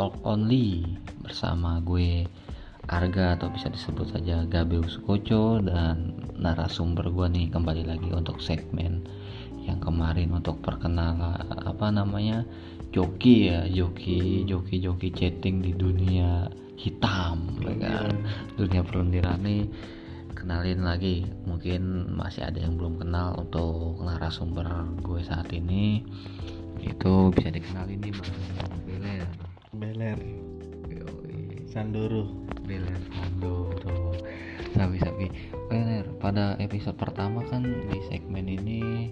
Talk Only bersama gue Arga atau bisa disebut saja Gabe Usukoco dan narasumber gue nih kembali lagi untuk segmen yang kemarin untuk perkenalan apa namanya joki ya joki joki joki chatting di dunia hitam ya kan? Dunia perlendiran nih. Kenalin lagi mungkin masih ada yang belum kenal untuk narasumber gue saat ini. Itu bisa dikenalin nih bang Beler. Yoi. Sandoro Beler Sandoro sabi sabi. Beler pada episode pertama kan di segmen ini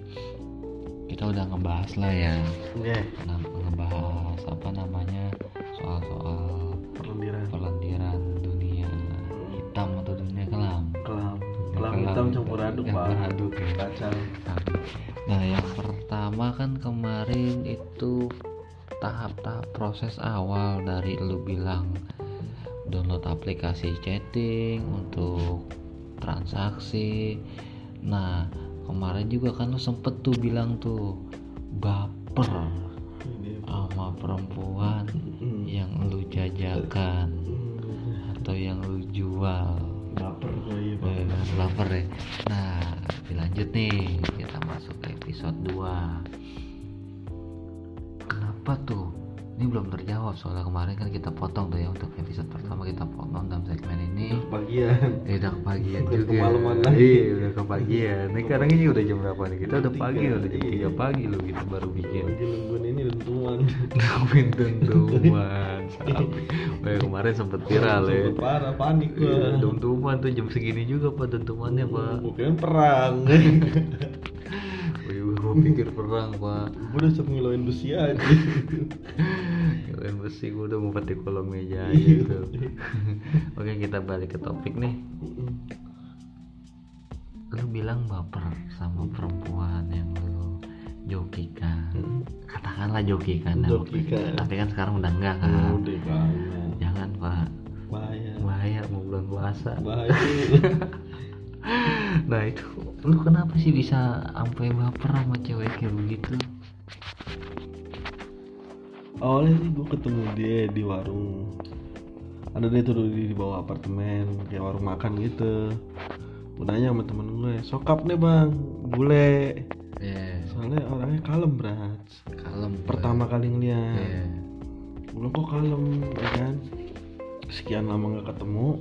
kita udah ngebahas lah ya. Oke. Nah, ngebahas apa namanya soal-soal Perlendiran pelendiran dunia hitam atau dunia kelam. Kelam. Dunia Kelam hitam campur aduk campur pak. aduk ya. Kacau. Nah, yang pertama kan kemarin itu tahap-tahap proses awal dari lu bilang download aplikasi chatting untuk transaksi. Nah, kemarin juga kan lu sempet tuh bilang tuh baper sama perempuan yang lu jajakan atau yang lu jual. Baper gue iya Eh, pak lapar ya. Nah dilanjut nih kita masuk ke episode 2 kenapa tuh. Ini belum terjawab soalnya kemarin kan kita potong tuh ya untuk episode pertama kita potong dalam segmen ini. Bagian eh, udah kebagian Udah juga. iya udah kebagian. Ini sekarang ini udah jam berapa nih? Kita udah pagi Tiga, udah jam iya. 3 pagi loh kita baru bikin. Lagi nungguin ini dentuman. Ngawin dentuman sabi. Wah, kemarin sempet viral ya. Sempet Parah panik gue Iya, dentuman tuh jam segini juga pak dentumannya pak. Bukan perang Pikir perang pak. Gue udah sempet ngiloin besi aja. Kalian besi gue udah ngumpet di kolong meja aja tuh Oke kita balik ke topik nih. Lu bilang baper sama perempuan yang lu jokikan. Katakanlah jokikan ya. Jokikan. Tapi kan sekarang udah enggak kan Udah banyak Jangan pak. Bahaya. Bahaya mau bulan puasa. Bahaya Nah itu. Lu kenapa sih bisa sampai baper sama cewek kayak begitu? Awalnya sih gue ketemu dia di warung. Ada dia tuh di, di bawah apartemen kayak warung makan gitu. Gue nanya sama temen gue sokap nih bang? Bule. Iya. Soalnya orangnya kalem berat Kalem pertama kali ngeliat. Iya. Gue kok kalem? Ya kan. Sekian lama nggak ketemu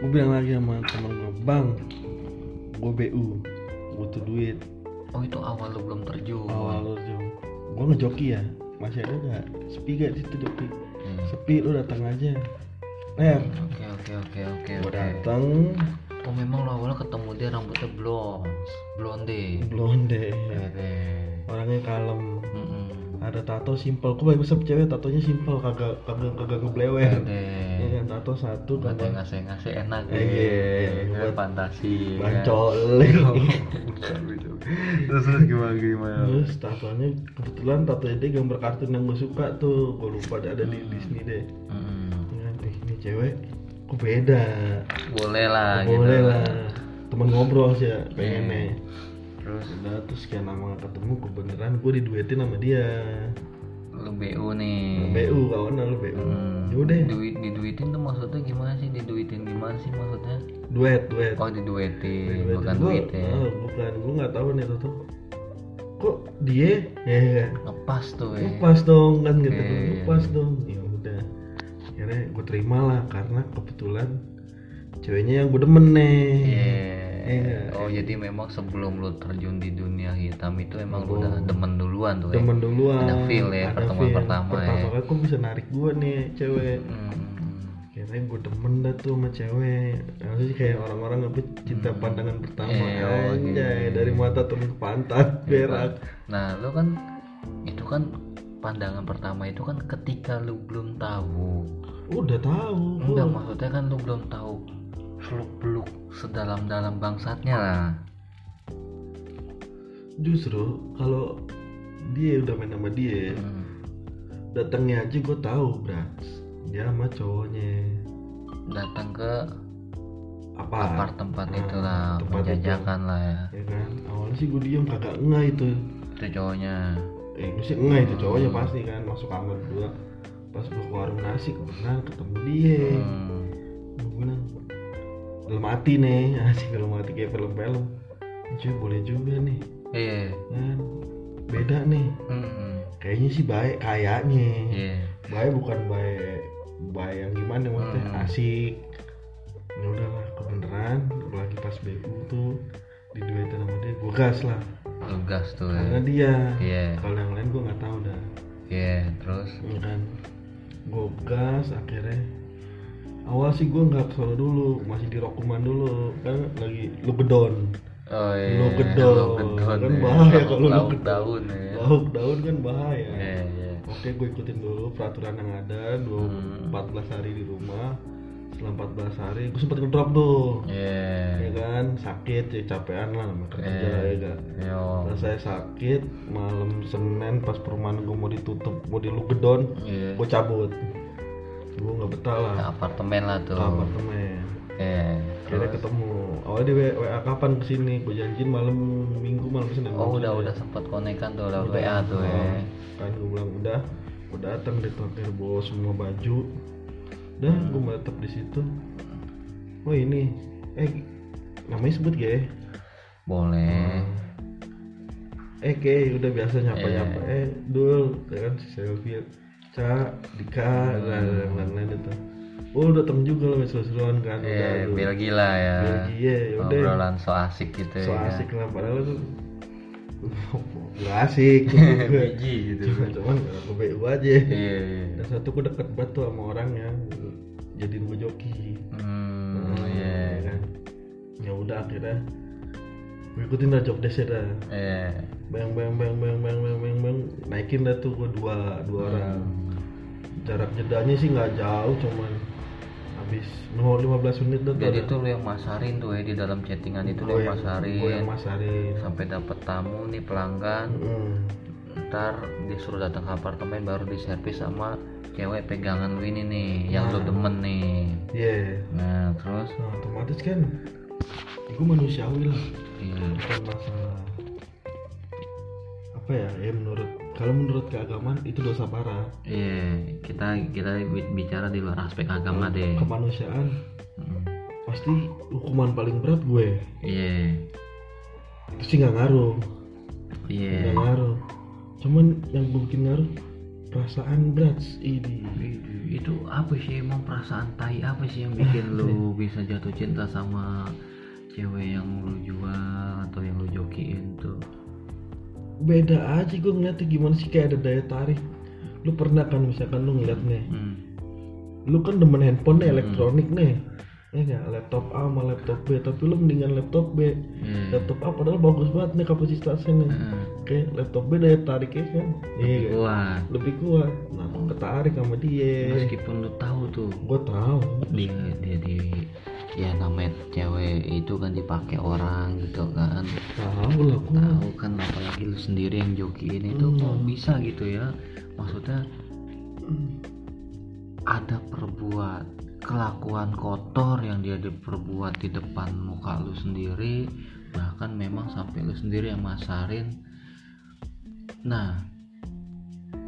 gue bilang lagi sama temen gue bang gue bu butuh duit. Oh itu awal lu belum terjun. Awal lu gue ngejoki ya masih ada gak sepi gak di situ joki? Hmm. sepi lu datang aja. Ner. Oke oke oke oke gue datang. Oh memang lo awalnya ketemu dia rambutnya blonde, blonde. blonde. Oke. orangnya kalem. Mm-mm. Ada tato simpel kok banyak besar cewek tatonya simpel kagak kagak kagak ngeblewer ya kan tato satu Buat yang gambar ngasih-ngasih enak Iya, ya. Kan buat fantasi. kan. bancol Terus terus gimana gimana? terus tatonya kebetulan tatonya dia gambar kartun yang gue suka tuh gue lupa ada ada di Disney deh Mm. Ya kan, eh, ini cewek kok beda Boleh lah gitu. boleh lah temen ngobrol sih ya pengennya Terus udah terus sekian lama gak ketemu gue beneran gue diduetin sama dia lu BU nih. BU kawan lu BU Hmm. yaudah Duit diduitin tuh maksudnya gimana sih? Diduitin gimana sih maksudnya? duet duet Oh diduetin, Duetin. bukan Gua- duit ya. ah, bukan gue nggak tahu nih tuh tuh kok dia ya kan Ngepas tuh ya. pas dong kan gitu Oke. pas dong ya udah akhirnya gue terima lah karena kebetulan ceweknya yang gue demen nih Iya. Iya. Oh jadi memang sebelum lu terjun di dunia hitam itu emang lu Oh. udah demen duluan tuh ya? demen duluan Ada feel ya, Ada pertemuan feel. pertama ya. pertama kali kok bisa narik gue nih cewek Hmm. Kayaknya gue demen dah tuh sama cewek Harusnya sih kayak orang-orang apa cinta pandangan pertama Iya, oh, Anjay, iya. dari mata turun ke pantat berak Nah lu kan itu kan pandangan pertama itu kan ketika lu belum tahu. Udah tahu gua. Enggak maksudnya kan lu belum tahu seluk beluk sedalam-dalam bangsatnya lah. Justru kalau dia udah main sama dia Hmm. Datangnya aja gue tahu bras Dia sama cowoknya Datang ke Apa? apart tempat Nah, itulah tempat itu. menjajakan lah ya. Ya kan Awalnya sih gue diem kagak enggak itu Itu cowoknya. Eh gue sih enggak itu cowoknya pasti kan Masuk kamar berdua pas gue ke warung nasi kebetulan ketemu dia Hmm. gue bilang dalam hati nih asik dalam hati kayak film-film cuy boleh juga nih Iya. kan beda nih Hmm. kayaknya sih baik kayaknya Iya. baik bukan baik baik yang gimana maksudnya Hmm. asik ya udahlah kebenaran lagi pas BU tuh diduetin sama dia gue gas lah Tugas tuh karena ya. dia Iya. kalau yang lain gue nggak tahu dah Iya. Terus. ya kan gue gas akhirnya awal sih gue nggak ke dulu masih di Rokuman dulu kan lagi lu gedon Oh iya. Lo gedon. Lo Kan ya. bahaya kalau lo Lauk gedon. daun ya. lauk daun kan bahaya Iya. Iya. oke gue ikutin dulu peraturan yang ada dua Hmm. 14 hari di rumah setelah 14 hari gue sempet ngedrop tuh ya Iya. kan sakit ya capean lah namanya kerja Iya. ya kan Yo. Setelah saya sakit malam Senin pas perumahan gue mau ditutup mau di Lugedon Iya. gue cabut gue nggak betah lah. Ke apartemen lah tuh. ke apartemen. Akhirnya Terus. ketemu. Awalnya dia W- WA kapan ke sini gue janjiin malam minggu malam Senin Oh udah udah sempat konekan tuh lewat. WA tuh ya. Oh, kan gue bilang udah gue datang deh tuh akhirnya bawa semua baju. Udah gue menetap di situ. Oh ini. Eh namanya sebut gak ya Boleh. eh kayak udah biasa nyapa nyapa Eh. eh dul ya kan si Selfie Ca, Dika, dan yang lain-lain itu. Oh datang juga loh seru-seruan kan. Iya, tuh. biar gila ya. Belgia, ya udah. Obrolan so asik gitu So ya. asik lah padahal tuh gak asik. Biji gitu. Cuma cuman gue BU aja. Iya, iya. Dan satu gue deket banget tuh sama orang yang jadiin gue joki. Hmm, ya iya. kan. Ya udah akhirnya gue ikutin lah job desk dah. Iya. Bang bang bang bang bang bang bang bang naikin dah tuh gue dua dua orang. Jarak jedanya sih nggak jauh cuman habis no 15 menit dah tuh Jadi tuh lu yang masarin tuh ya di dalam chattingan itu lu Gua yang masarin. gue yang masarin. Sampai dapet tamu nih pelanggan. Mm. Ntar disuruh datang ke apartemen baru diservis sama cewek pegangan lu ini nih, yang lu Nah. demen nih. Iya. Nah, terus Nah, otomatis kan gue manusiawi lah bukan masalah apa ya ya menurut kalau menurut keagamaan itu dosa parah Iya, kita kita bi- bicara di luar aspek agama deh. kemanusiaan Hmm. pasti hukuman paling berat gue Iya. itu sih nggak ngaruh Iya. nggak ngaruh cuman yang bikin ngaruh perasaan berat ini Itu apa sih emang perasaan tai apa sih yang bikin lu bisa jatuh cinta sama cewek yang lu jual atau yang lu jokiin tuh? beda aja gue ngeliatnya gimana sih kayak ada daya tarik lu pernah kan misalkan lu ngeliat nih Hmm. lu kan demen handphone nih elektronik nih ya laptop A sama laptop B tapi lu mendingan laptop B Iya. laptop A padahal bagus banget nih kapasitasnya nih Heeh. oke laptop B daya tariknya kan iya kan? Kuat. lebih kuat nah lu ketarik sama dia Meskipun lu tahu tuh gue tahu dia dia di ya namanya cewek itu kan dipakai orang gitu kan. Tahu lah tahu kan apalagi lu sendiri yang jokiin itu kok bisa gitu ya? Maksudnya ada perbuat kelakuan kotor yang dia diperbuat di depan muka lu sendiri bahkan memang sampai lu sendiri yang masarin. Nah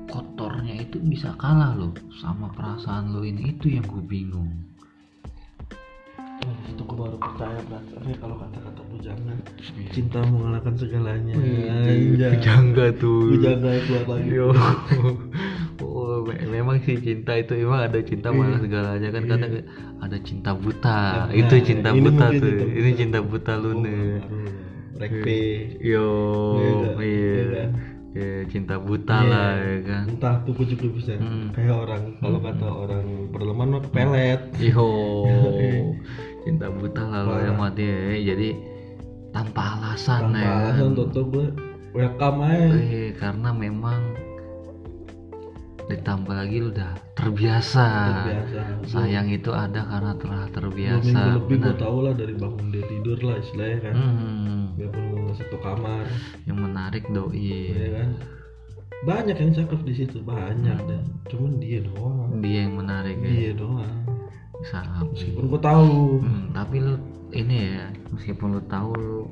kotornya itu bisa kalah loh sama perasaan lu ini. Itu yang gue bingung Nah, itu gue baru percaya berarti kalau kata-kata bujangan cinta mengalahkan segalanya. Anjay. Jangga tuh. Bujangga keluar lagi. Yo. Oh, me- memang sih cinta itu emang ada cinta malah segalanya. Kan kadang ada cinta buta. Nah, itu cinta ini buta tuh. cinta Ini cinta buta lu nih. Rekpe Yo, Iya Iya iya. Ya, cinta buta Iya. lah ya kan. entah tuh juga bisa Hmm. kayak orang kalau kata orang berleman mah pelet Yo. cinta buta lah lo yang mati ya. Jadi tanpa alasan tanpa ya. alasan toto gue welcome aja Eh, karena memang ditambah lagi lu udah terbiasa. biasa Sayang itu ada karena telah dua terbiasa. minggu lebih gue tau lah dari bangun dia tidur lah istilahnya kan Hmm, biarpun satu kamar. Yang menarik doi. ya kan? Banyak yang cakep di situ banyak. Deh cuman dia doang. Dia yang menarik ya. dia doang. Salah. meskipun gue tahu. Hmm, tapi lu ini ya, meskipun lu tahu lu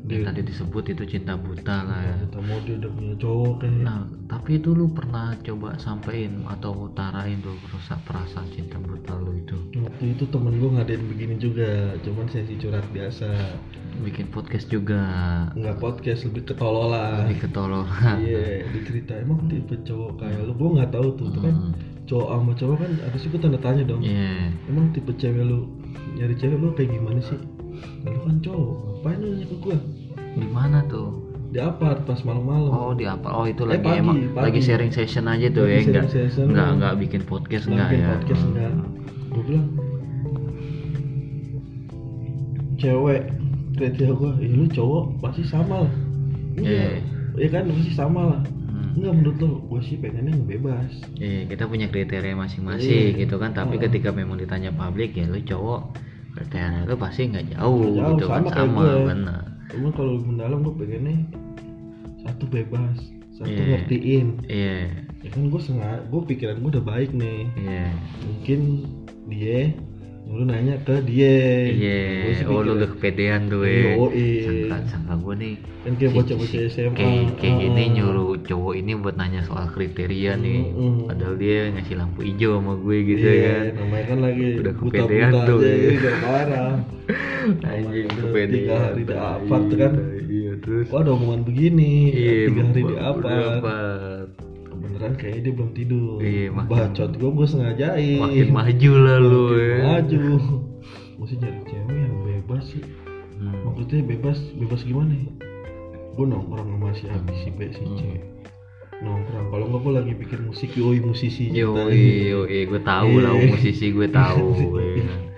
yang Dia- tadi disebut itu cinta buta lah ya. dia udah punya cowok kayak nah tapi itu lu pernah coba sampein atau utarain tuh rasa perasaan cinta buta lu itu? Waktu itu temen gue ngadain begini juga cuman sesi curhat biasa. Bikin podcast juga. Nggak podcast lebih ketololan lebih ketolol iya dicerita. Emang tipe cowok kayak lu? Gue nggak tahu tuh itu kan Hmm. cowok sama cowok kan harusnya gue tanda tanya dong. Iya. Emang tipe cewek lu nyari cewek lu kayak gimana sih lu kan cowok ngapain lu nanya ke gue gimana tuh di apart pas malam-malam Oh di apa? Oh itu Eh, lagi pagi, emang pagi. lagi sharing session aja tuh Lagi ya enggak session. enggak enggak bikin podcast Nggak enggak bikin ya. podcast Hmm. enggak gue bilang cewek kriteria gue ya lu cowok pasti sama lah iya ya kan pasti sama lah Hmm. enggak menurut lu gue sih pengennya yang bebas Iya, kita punya kriteria masing-masing Iya. gitu kan. Tapi Heeh. ketika memang ditanya publik ya lu cowok kriteria lu pasti nggak jauh, Nggak jauh, gitu kan sama kayak sama gue. benar. Emang kalau mendalam gue pengennya satu bebas, satu Iya. ngertiin. Iya. Ya kan gue sengaja, gue pikiran gue udah baik nih. Iya. Mungkin dia, lu nanya ke dia. Iya. Oh lu udah kepedean tuh ya. Yoi. Sangka sangka gue nih Kan kayak bocah-bocah si- SMA. Kayak kayak gini Ah. nyuruh cowok ini buat nanya soal kriteria nih. Mm-mm. Padahal dia ngasih lampu hijau sama gue gitu iya, kan. namanya kan lagi Udah kepedean aja, tuh, ya, ya. udah parah. Anjing kepedean. Tiga hari di apart kan. Iya terus. Wah ada omongan begini, Iya, tiga hari di apart. Beneran kayaknya dia belum tidur. Iya, makin- Bacot gue, gue sengajain. Makin maju lah lu Makin ya. maju. Gue sih nyari cewek yang bebas sih. Hmm. Maksudnya bebas, bebas gimana ya? Gue nongkrong sama si A, si B, si C. Hmm. Nongkrong. Kalau nggak gue lagi bikin musik, yoi musisi. Yo, ceritanya. yo, gue tahu lah Iya. musisi gue tahu.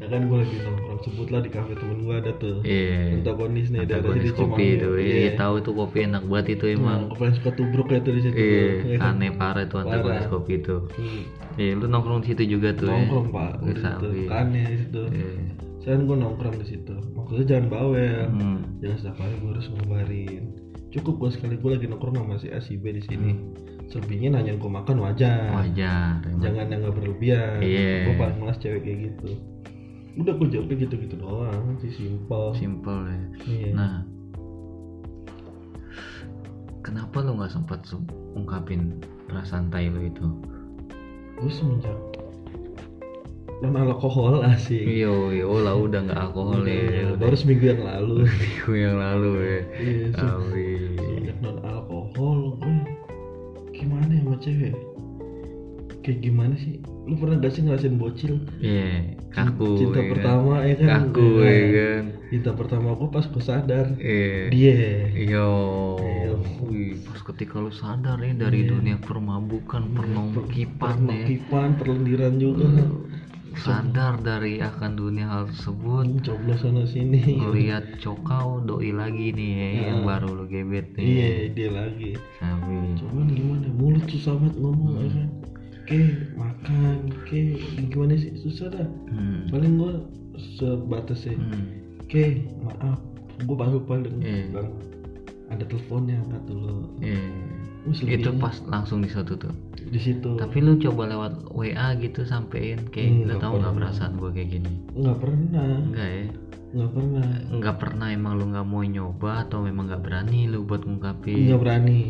ya. Ya kan gue lagi nongkrong sebutlah di kafe temen gue ada tuh. Iya. Antagonis nih Antagonis sini kopi itu, iya tahu tuh kopi enak banget itu emang. Emang yang suka tubruk ya tuh di situ. Iya, Ya kan? aneh parah tuh antagonis Parah. kopi itu. Hmm. Iya, lu nongkrong di situ juga tuh. ya? Nongkrong pak, Wih, di situ. Kan ya di situ. Iya. Sekarang gue nongkrong di situ. Maksudnya jangan bawel. Hmm. Jangan setiap hari gue harus ngabarin. Cukup gue sekali gue lagi nongkrong sama si A si B di sini. Selebihnya nanya gue makan wajar. Wajar. Jangan yang nggak berlebihan. Iya. Gue paling malas cewek kayak gitu. Udah gue jawabnya gitu-gitu doang sih simple. Simple ya. Iya. Nah, kenapa lu nggak sempat se- ungkapin perasaan tai lu itu? gue semenjak non alkohol asik. Yo, yo lah udah nggak alkohol ya. Iya, baru seminggu yang lalu. minggu yang lalu ya. Iya, Tapi semenjak non alkohol gue gimana ya sama cewek? Kayak gimana sih? Lu pernah gak sih ngerasain bocil? Iya, kaku. Cinta ya kan? pertama ya kan? Kaku Iya. ya kan. Cinta pertama gue pas gue sadar Iya. dia. Yo, Iya. wih, pas ketika lu sadar ya dari Iya. dunia permabukan, pernongkipan ya, Pernokipan, perlendiran juga. sadar dari akan dunia hal tersebut, Coblos sana sini. ngelihat cokau doi lagi nih ya, Iya. yang baru lu gebet nih. Iya, dia lagi. Sabi. Cuman gimana? Mulut susah banget ngomong ya kan? Ke makan, ke gimana sih? Susah dah. Hmm. Paling gue sebatas ya. Hmm. Ke maaf, gue baru paling Iya. bilang ada teleponnya angkat dulu. Iya. Selebihnya Itu pas langsung di situ tuh. di situ. Tapi lu coba lewat WA gitu sampein kayak lu Nggak tahu nggak perasaan gue kayak gini? nggak pernah, Enggak ya? nggak pernah, nggak pernah emang lu nggak mau nyoba atau memang nggak berani lu buat ngungkapin nggak berani.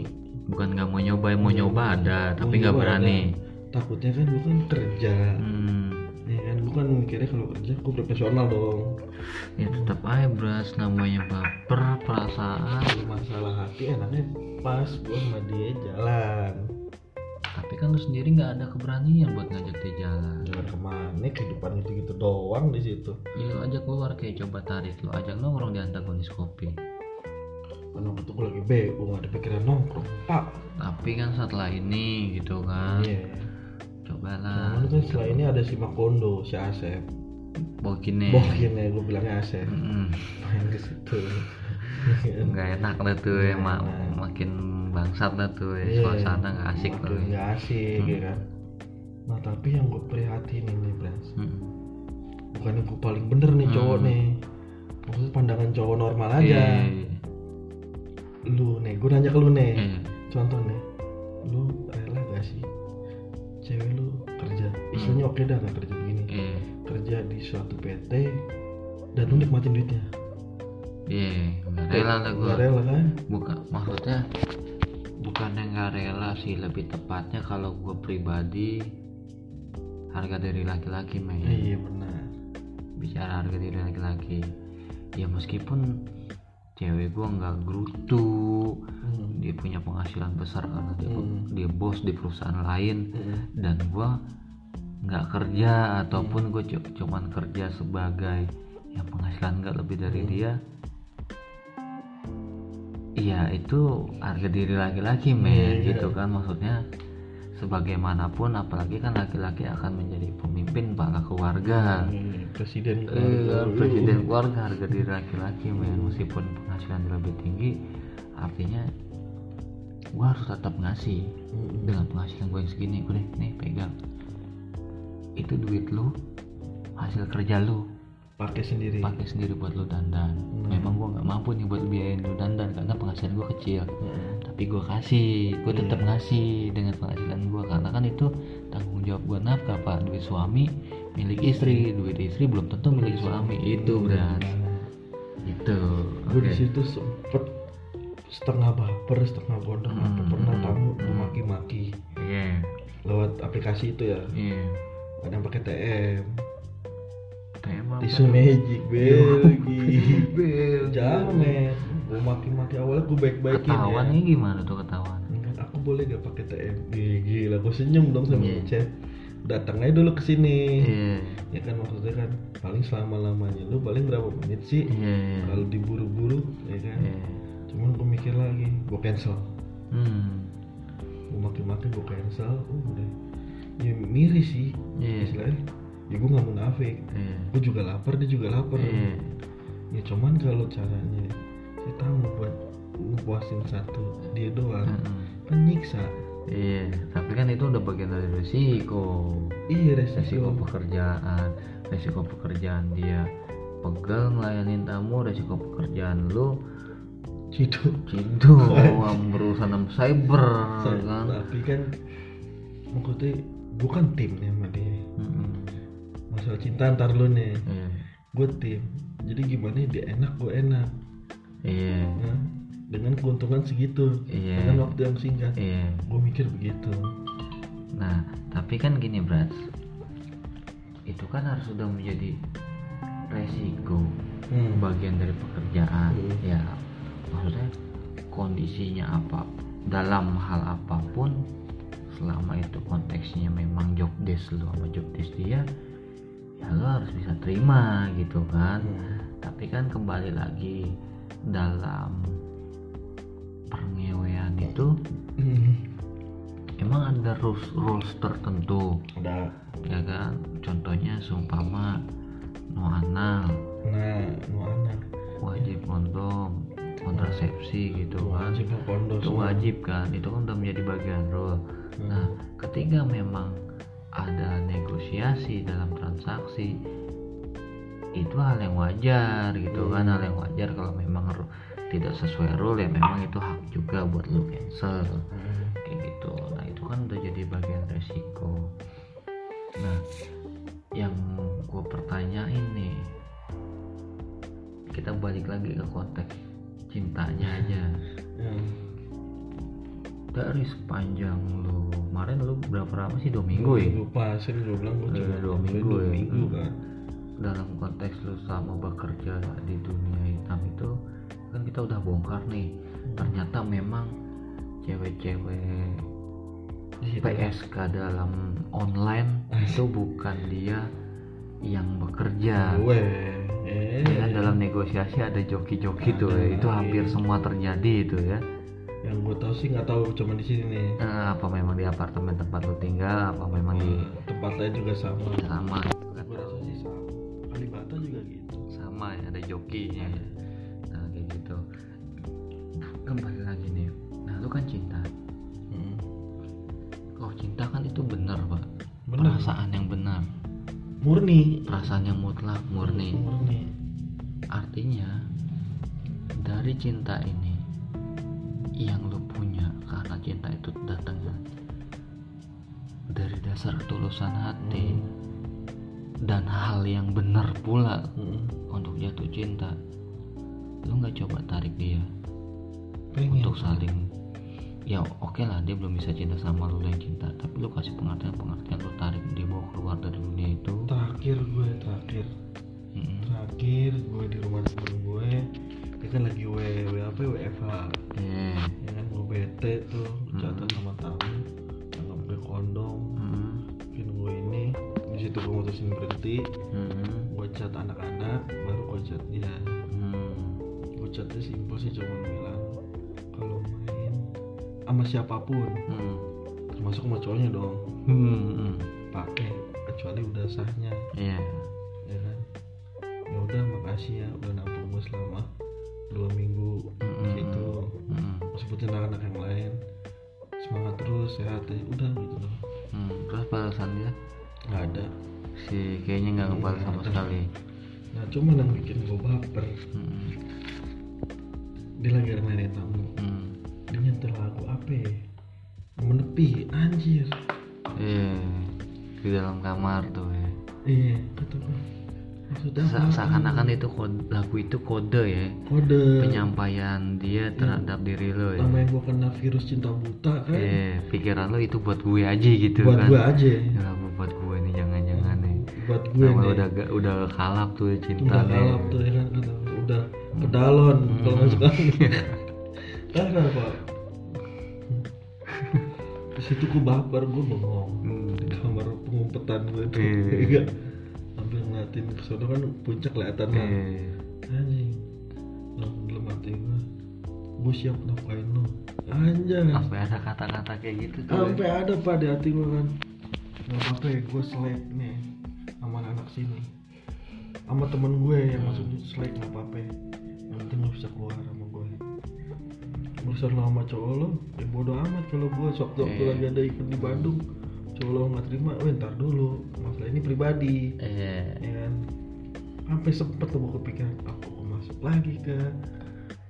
bukan nggak mau nyoba mau nyoba ada tapi nggak berani ada. Takutnya kan gue kan kerja, hmm, ya kan bukan mikirnya kalau kerja gue profesional dong. ya tetap aja bras namanya baper perasaan masalah hati enaknya pas gue sama dia jalan. tapi kan lu sendiri nggak ada keberanian buat ngajak dia jalan Jalan ke mana? Kehidupan gitu gitu doang di situ. ya lu ajak keluar kayak coba tarik lu ajak nongkrong di antagonis kopi Karena waktu itu gue lagi bego nggak ada pikiran nongkrong. Pak. tapi kan setelah ini gitu kan Iya. Cobalah Cuman kan setelah ini ada si Makondo, si Asep. bokinnya Bokin ya gue bilangnya Asep. Mm-mm. Main ke situ. nggak enak lah tuh ya mak makin bangsat lah tuh ya Iya, suasana nggak asik ya. nggak asik ya kan. Nah tapi yang gue prihatin ini Brans Hmm. Bukan yang gue paling bener nih cowok Hmm. nih Maksudnya pandangan cowok normal aja Iya, Lu nih, gue nanya ke lu nih iya. Contoh nih Lu Istilahnya oke dah gak kerja begini Iya. Kerja di suatu PT Dan lu nikmatin duitnya iya nggak rela lah gue Nggak rela kan bukan maksudnya bukan yang nggak rela sih lebih tepatnya kalau gue pribadi harga diri laki-laki men iya benar bicara harga diri laki-laki ya meskipun cewek gue nggak gerutu Hmm. dia punya penghasilan besar karena dia Hmm. dia bos di perusahaan lain Hmm. dan gue nggak kerja ataupun gue cu- cuman kerja sebagai yang penghasilan nggak lebih dari Hmm. dia iya itu harga diri laki-laki men Iya. gitu kan maksudnya sebagaimanapun apalagi kan laki-laki akan menjadi pemimpin kepala keluarga Hmm, presiden Eh, keluarga. presiden keluarga harga diri laki-laki men meskipun penghasilan lebih tinggi artinya gue harus tetap ngasih Hmm. dengan penghasilan gue yang segini udah nih pegang itu duit lu hasil kerja lu. Pakai sendiri. Pakai sendiri buat lu dandan. Memang gue nggak mampu nih buat biayain lu dandan karena penghasilan gue kecil. Hmm. tapi gue kasih gue tetap ngasih dengan penghasilan gue karena kan itu tanggung jawab gue nafkah pak? Duit suami milik istri duit istri belum tentu milik suami. Itu berat itu gue oke di situ sempet setengah baper setengah bodoh Hmm, pernah hmm, tamu hmm. maki-maki. Iya. Lewat aplikasi itu ya? Iya ada yang pakai TM tema tisu magic Belgi Belgi. jamet gue maki-maki awalnya gue baik-baikin ya. Ketahuannya gimana tuh ketahuan aku boleh gak pakai TM Gila, gue senyum dong sama Iya. chat. Datang aja dulu ke sini. Iya. Ya kan maksudnya kan paling selama lamanya lu paling berapa menit sih? Iya kalau diburu-buru ya kan? Iya. Cuman gue mikir lagi gue cancel. Hmm. Gue maki-maki gue cancel uh, udah ya miris sih. Iya. istilahnya ya gue nggak munafik. Iya. Gue juga lapar dia juga lapar. Iya. Ya cuman kalau caranya saya tahu buat ngepuasin satu dia doang. Mm-mm. kan nyiksa Iya, tapi kan itu udah bagian dari resiko. iya Resiko. Resiko pekerjaan, resiko pekerjaan dia pegel ngelayanin tamu, resiko pekerjaan lu Cidu cidu berurusan sama cyber kan. tapi kan maksudnya gue kan tim nih sama dia Mm-mm. masalah cinta antar lu nih Iya, gue tim jadi gimana dia enak gue enak iya, Nah, dengan keuntungan segitu Iya. dengan waktu yang singkat iya. gue mikir begitu Nah, tapi kan gini, Brats. Itu kan harus sudah menjadi resiko Hmm. bagian dari pekerjaan Hmm. ya maksudnya kondisinya apa dalam hal apa pun selama itu konteksnya memang job desk lu sama job desk dia ya lu harus bisa terima gitu kan. Hmm. tapi kan kembali lagi dalam pengewean itu Hmm. emang ada rules rules tertentu. Ada. Ya kan? Contohnya seumpama no anal. Nah mau anak wajib kondom kontrasepsi gitu kan. wajib itu wajib kan? Itu kan udah menjadi bagian rule nah ketika memang ada negosiasi dalam transaksi itu hal yang wajar gitu kan hal yang wajar kalau memang tidak sesuai rule ya memang itu hak juga buat lu cancel. Hmm. kayak gitu. Nah itu kan udah jadi bagian resiko. Nah yang gue pertanyain nih kita balik lagi ke konteks cintanya aja. Ya. dari sepanjang lu kemarin lu berapa lama sih dua minggu ya Gue pasin gue bilang gue Eh, cuma dua sampai minggu dua ya. minggu Hmm. kan dalam konteks lu selama bekerja di dunia hitam itu kan kita udah bongkar nih ternyata memang cewek-cewek Iya. PSK dalam online itu bukan dia yang bekerja gue eh ya kan dalam negosiasi ada joki-joki tuh ya. Itu hampir iya. semua terjadi itu ya yang gue tahu sih nggak tahu cuma di sini nih. Eh, apa memang di apartemen tempat lu tinggal apa memang di tempat lain juga sama. Sama gue rasa sih sama. Kalibata juga gitu. Sama ya ada jokinya ya. nah kayak gitu. Kembali lagi nih. Nah lu kan cinta. Hmm. oh cinta kan itu benar pak. Benar. perasaan yang benar. Murni. Perasaan yang mutlak murni. Murni. Artinya dari cinta ini yang lu punya karena cinta itu datangnya dari dasar ketulusan hati dan hal yang benar pula Hmm. untuk jatuh cinta lu nggak coba tarik dia pengen. untuk saling ya oke lah dia belum bisa cinta sama lu yang cinta tapi lu kasih pengertian pengertian lu tarik dia mau keluar dari dunia itu. Terakhir gue terakhir. Mm-mm. terakhir gue di rumah temen gue dia kan lagi W, W apa WFH bete tuh jatuh Hmm. sama tamu nggak pakai kondom mungkin gue ini di situ gue mutusin berhenti Mm-mm. gue chat anak-anak baru gue chat dia Mm. gue chatnya simpel sih cuma bilang kalau main sama siapa pun Mm. termasuk sama cowoknya dong Mm-mm. pakai kecuali udah sahnya Iya. Cuman yang bikin gue baper. Mm. dia lagi ada tamu. Mm. dia nyetel lagu apa ya? Menepi anjir. Iya. di dalam kamar tuh ya. Iya kata gue maksudnya seakan-akan itu kode, lagu itu kode ya. Kode. Penyampaian dia terhadap diri lo ya. Sama yang gue kena virus cinta buta kan? Iya, pikiran lo itu buat gue aja gitu buat kan. gue aja. Ya, buat gue Nama nih udah udah kalap tuh cinta udah nih. kalap tuh ya kan? Udah pedalon kalau nggak suka kan kenapa di situ gue baper gue bengong. Hmm. di kamar pengumpetan gue tuh Iya. iya sambil ngeliatin ke sono kan puncak kelihatan lah. Iya. anjing. Dalam dalam hati gue gue siap nafkain lu? Anjay. Sampai ada kata-kata kayak gitu tuh ya. sampai ada pak di hati gue kan. Nggak apa-apa ya gue selek nih sini sama temen gue yang maksudnya selek nggak apa-apa ya. yang penting lo bisa keluar sama gue urusan lo sama cowok lo ya bodo amat kalau gue sewaktu waktu Iya. lagi ada event di Bandung cowok lo nggak terima weh ntar dulu masalah ini pribadi Iya. ya kan sampai sempet tuh gue kepikiran aku mau masuk lagi ke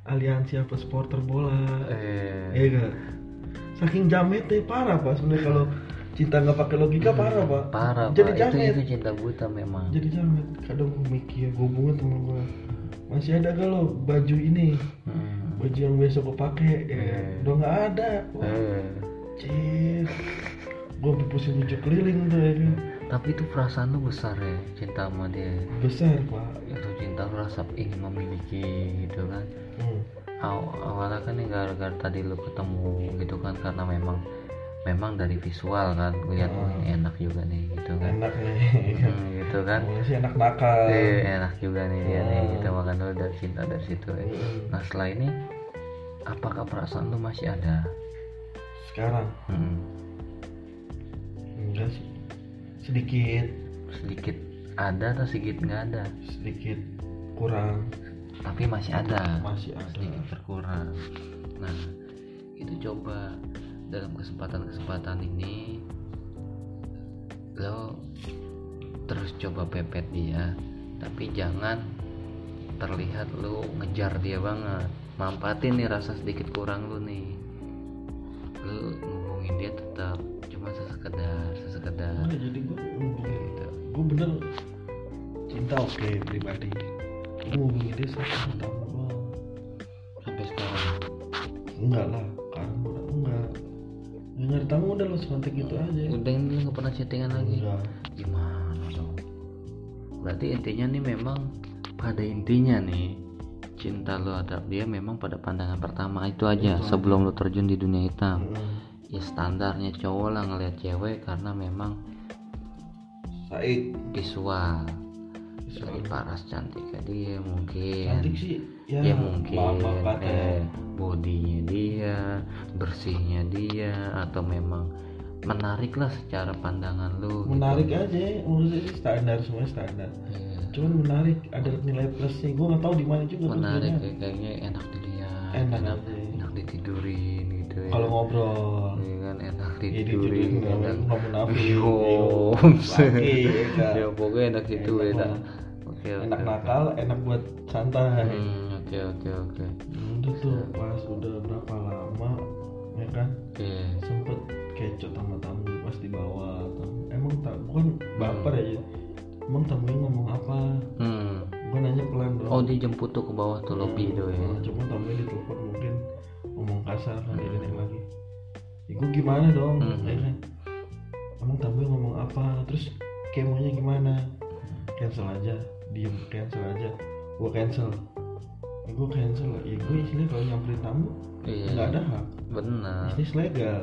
aliansi apa supporter bola Iya. Iya gak? Saking jametnya parah pak sebenarnya kalau cinta nggak pakai logika parah pak. parah Jadi pak itu jamet. itu cinta buta memang Jadi jamet. Kadang gue mikir, gue hubungin temen gue. Masih ada gak lo baju ini? Hmm. Baju yang besok gue pakai? Ya, Iya. Udah nggak ada. Wah, Iya. cip. Gue pusing tujuh keliling tuh ya kan. tapi itu perasaan lu besar ya cinta sama dia Besar pak. itu cinta lu rasa ingin memiliki gitu kan Hmm. Aw- awalnya kan nih gara-gara tadi lu ketemu gitu kan karena memang memang dari visual kan lihat oh, enak juga nih gitu kan Enak nih. Hmm, gitu kan Awalnya sih enak nakal. Eh, enak juga nih dia nih Hmm. gitu makan lu dari cinta dari situ ya. Hmm. nah setelah ini apakah perasaan lu masih ada Sekarang Hmm, enggak sih. Sedikit, sedikit ada atau sedikit nggak ada sedikit kurang. tapi masih ada Masih ada. sedikit berkurang nah itu coba dalam kesempatan-kesempatan ini lo terus coba pepet dia tapi jangan terlihat lo ngejar dia banget. Mampatin nih rasa sedikit kurang lu nih. Lu ngomongin dia tetap cuma sesekedar sesekedar Enggak, jadi gue gitu. Gue bener cinta oke pribadi. Gue ngubungin dia satu tahun doang. Sampai sekarang enggak lah nyari tamu udah lo semantik gitu aja. udah ini nggak pernah chattingan lagi. Enggak gimana dong? Berarti intinya nih memang pada intinya nih cinta lo terhadap dia memang pada pandangan pertama itu aja Itu aja. sebelum lo terjun di dunia hitam. Mm. ya standarnya cowok lah ngeliat cewek karena memang Said. Visual. Dari paras cantiknya dia mungkin. Cantik sih. Ya, ya mungkin. maaf kata ya. Bodinya dia bersihnya dia atau memang menarik lah secara pandangan lu gitu. menarik aja menurut saya standar semua standar. Iya. cuman menarik ada nilai plusnya. Gue nggak tahu di mana juga menarik kayak kayaknya enak dilihat Enak enak, aja. enak ditidurin gitu ya. Kalau ngobrol. Iya kan enak ya ditidurin nggak enak laki ya ya pokoknya enak gitu Enak ya nakal enak buat santai. Hmm, oke oke oke. Udah tuh pas udah berapa lama ya kan? Iya. sempet kecot sama tamu pas dibawa emang tak bukan baper ya emang tamunya ngomong apa? Hmm. Gue nanya pelan dong oh dia jemput tuh ke bawah tuh lobby tuh ya. Nah, cuma tamunya di telepon mungkin ngomong kasar kan dia naik lagi. Ya gue gimana dong? Hmm. ya kan? Emang tamunya ngomong apa? Terus kemonya gimana? Cancel aja diem cancel aja. Gue cancel gue cancel. Ya gue istilahnya kalau nyamperin tamu iya. nggak ada hak. Benar. Bisnis legal.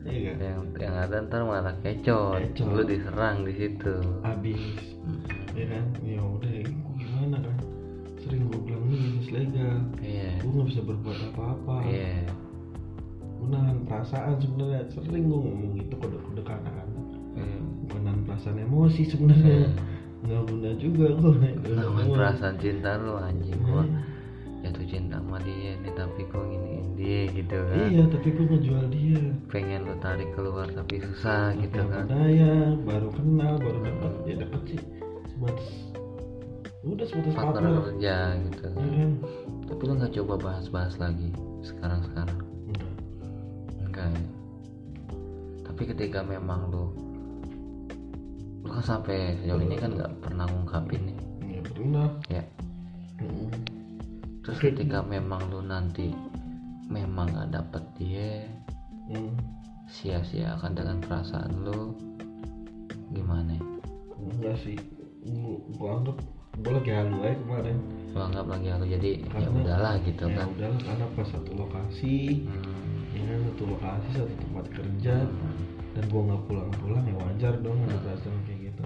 Iya kan yang yang ada ntar malah kecot. Kecot. lu diserang di situ. Habis. Hmm. ya kan? Ya udah gue gimana kan? Sering gue bilang ini bisnis legal. Iya. Gue nggak bisa berbuat apa-apa. Iya. Gue nahan perasaan sebenarnya. Sering gue ngomong gitu ke anak-anak. Iya. bukan nahan perasaan emosi sebenarnya. Nggak guna juga gue Namun perasaan cinta lu anjing gua. Iya. Dia nih tapi kok giniin dia gitu kan. Iya tapi gue ngejual dia? Pengen lu tarik keluar tapi susah gitu Nggak kan. berdaya baru kenal baru deket ya deket sih. Sebatas udah sebatas partner partner. kerja gitu. Ya kan? Tapi lu nggak coba bahas-bahas lagi sekarang sekarang enggak enggak ya. Tapi ketika memang lu lu kan sampai sejauh ini kan nggak pernah ngungkapin nih. Nggak pernah. Ya. Mm. Terus ketika memang lu nanti memang nggak dapet dia Mm. sia-siakan dengan perasaan lu gimana? Ya? enggak sih. Gue gue anggap gue lagi halu aja kemarin. Lu anggap lagi aku jadi ya Karena- udahlah gitu ya kan. udahlah karena pas satu lokasi Hmm. ya kan satu lokasi satu tempat kerja dan gua nggak pulang-pulang ya wajar dong ada perasaan kayak gitu.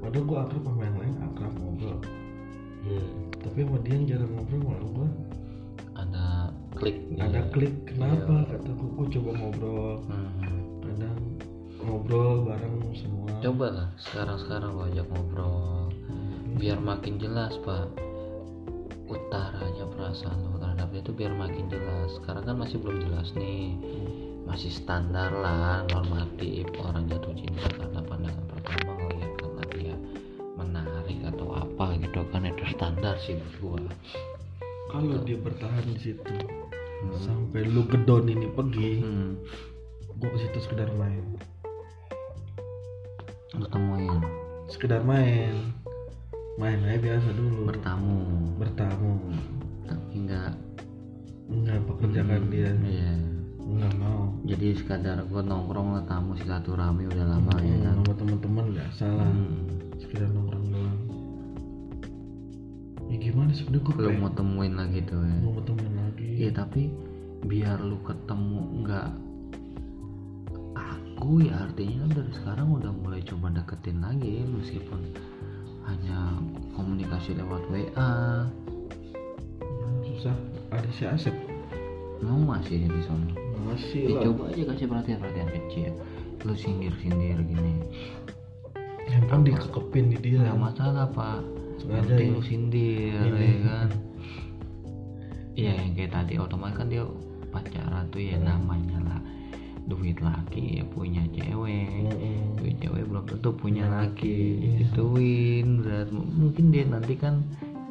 Padahal gua akrab sama yang lain akrab ngobrol tapi sama dia jarang ngobrol malah gua. Ada klik gitu. Ada ya. klik kenapa? Iya. kata gua, gua coba ngobrol. Hmm. kadang ngobrol bareng semua. Coba lah sekarang-sekarang lo ajak ngobrol. Biar makin jelas pak. Utaranya perasaan lo terhadap dia itu biar makin jelas. Sekarang kan masih belum jelas nih. Masih standar lah normatif orang jatuh cinta karena pandangan standar sih buat gua. Kalau dia bertahan di situ Hmm. sampai lu gedon ini pergi hmm. gua ke situ sekedar main. Lu temuin sekedar main. Main aja biasa dulu. Bertamu. Bertamu. Tapi enggak nggak pekerjakan dia. iya. Nggak mau. Jadi sekadar gua nongkrong lah tamu silaturahmi udah lama ya Hmm, kan? sama teman-teman nggak salah. Hmm. sekedar nongkrong. ya gimana sebenarnya gue lu mau temuin lagi tuh ya. Mau temen lagi. Iya tapi biar lu ketemu nggak aku ya artinya kan dari sekarang udah mulai coba deketin lagi meskipun hanya komunikasi lewat WA susah. Ada si Asep? Mau masih di sana? Masih ya, lah. coba aja kasih perhatian perhatian kecil. Lu sindir sindir gini handphone dikekepin di dia. Nggak masalah pak Ya. lu sindir Ini. ya kan iya yang kayak tadi otomatis kan dia pacaran tuh ya namanya lah duit laki ya punya cewek Mm-mm. duit cewek belum tentu punya laki Iya. gituin berat mungkin dia nanti kan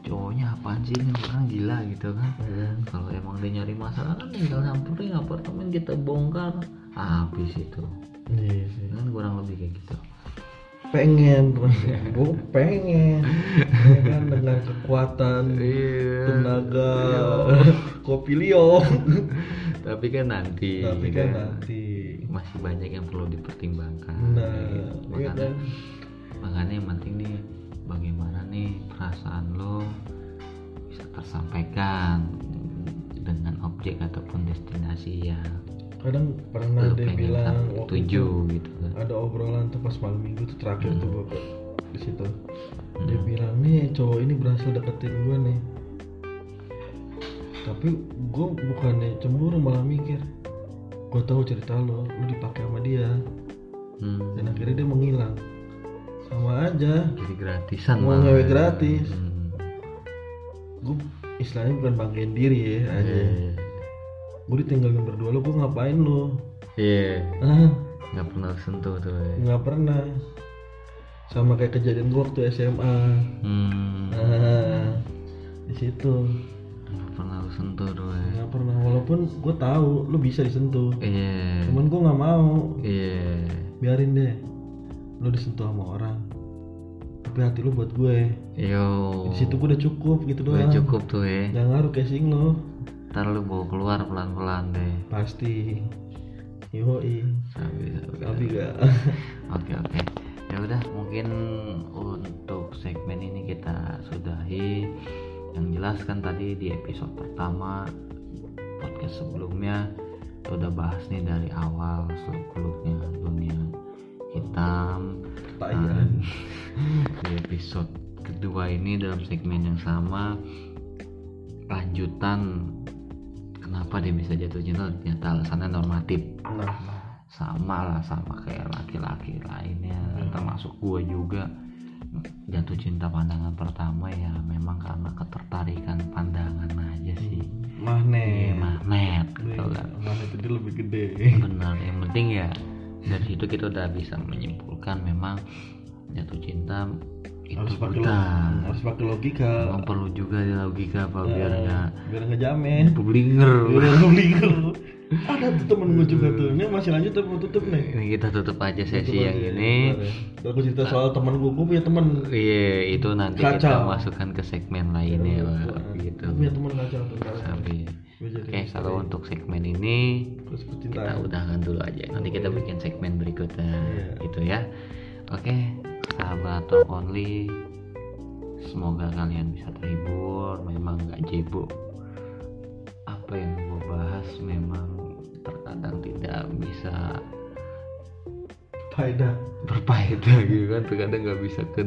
cowoknya apaan sih ini orang gila gitu kan Mm. kalau emang dia nyari masalah kan tinggal samperin apartemen kita bongkar habis itu iya kan kurang lebih kayak gitu pengen. Gue pengen. Ya kan dengan kekuatan Iya. tenaga kopi Leo. Tapi kan nanti tapi kan kan nanti. masih banyak yang perlu dipertimbangkan. Nah gitu. iya makanya kan? makanya yang penting nih bagaimana nih perasaan lo bisa tersampaikan dengan objek ataupun destinasi ya kadang pernah dia bilang waktu tuju itu gitu kan ada obrolan tuh pas malam minggu tuh terakhir tuh gue ke di situ dia Hmm. bilang nih cowok ini berhasil deketin gue nih tapi gue bukannya cemburu malah mikir gue tahu cerita lo lo dipakai sama dia Hmm. dan akhirnya dia menghilang sama aja jadi gratisan Mau ngewe gratis. Hmm. gue istilahnya bukan banggain diri ya aja Iya. Gue ditinggalin berdua lo gue ngapain lo iya. Ah nggak pernah sentuh tuh ya. nggak pernah. Sama kayak kejadian gue waktu SMA hmm. nah di situ. Nggak pernah lu sentuh tuh ya. nggak pernah walaupun gue tahu lu bisa disentuh. Iya. Cuman gue nggak mau. Iya. Biarin deh. Lu disentuh sama orang tapi hati lu buat gue. Yo. Di situ gue udah cukup gitu udah doang. cukup tuh ya jangan ngaruh casing lo ntar lu bawa keluar pelan-pelan deh pasti yoi sabi sabi tapi gak Oke oke. Ya udah mungkin untuk segmen ini kita sudahi. Yang jelas kan tadi di episode pertama podcast sebelumnya udah bahas nih dari awal seluk-beluknya dunia hitam. Dan di episode kedua ini dalam segmen yang sama lanjutan kenapa dia bisa jatuh cinta? Ternyata alasannya normatif. Nah sama lah sama kayak laki-laki lainnya. Termasuk gue juga. Jatuh cinta pandangan pertama ya memang karena ketertarikan pandangan aja sih. Iya, magnet magnet gitu kan magnet itu lebih gede. Benar yang penting ya dari situ kita udah bisa menyimpulkan memang jatuh cinta itu harus pakai harus pakai logika memang perlu juga ya logika apa biar Eh, nggak biar nggak jamin publinger biar nggak belinger ada tuh temen gue juga tuh ini masih lanjut tapi mau tutup nih ini kita tutup aja sesi Tutup yang aja, ini bentar ya. Aku cerita soal temen gue gue punya temen Iya, itu nanti kita Kacau. masukkan ke segmen lainnya, Pak. Gitu. Punya temen kacau tuh. Sampai. Oke, kalau untuk segmen ini terus kita udahan dulu aja. Nanti kita bikin segmen berikutnya, Iya. gitu ya. Oke, sahabat talk only, semoga kalian bisa terhibur. Memang nggak jebo. Apa yang gue bahas memang terkadang tidak bisa faedah berfaedah gitu kan terkadang nggak bisa ke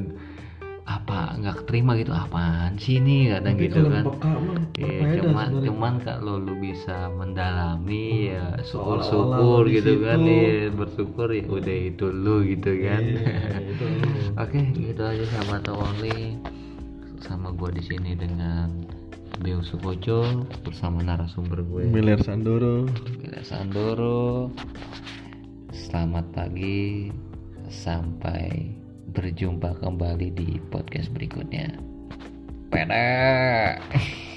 apa? Nggak keterima gitu? Apaan sih ini? Kadang tapi gitu kan. peka mah Iya, berfaedah cuman sebenarnya. cuman kalau lu bisa mendalami ya Seolah-olah syukur-syukur di gitu kan situ. ya bersyukur ya udah itu lu gitu kan. Lu. oke gitu aja sahabat only sama gua di sini dengan Beo Sukoco bersama narasumber gue Miller Sandoro. Bila Sandoro. Selamat pagi. Sampai berjumpa kembali di podcast berikutnya. Pedek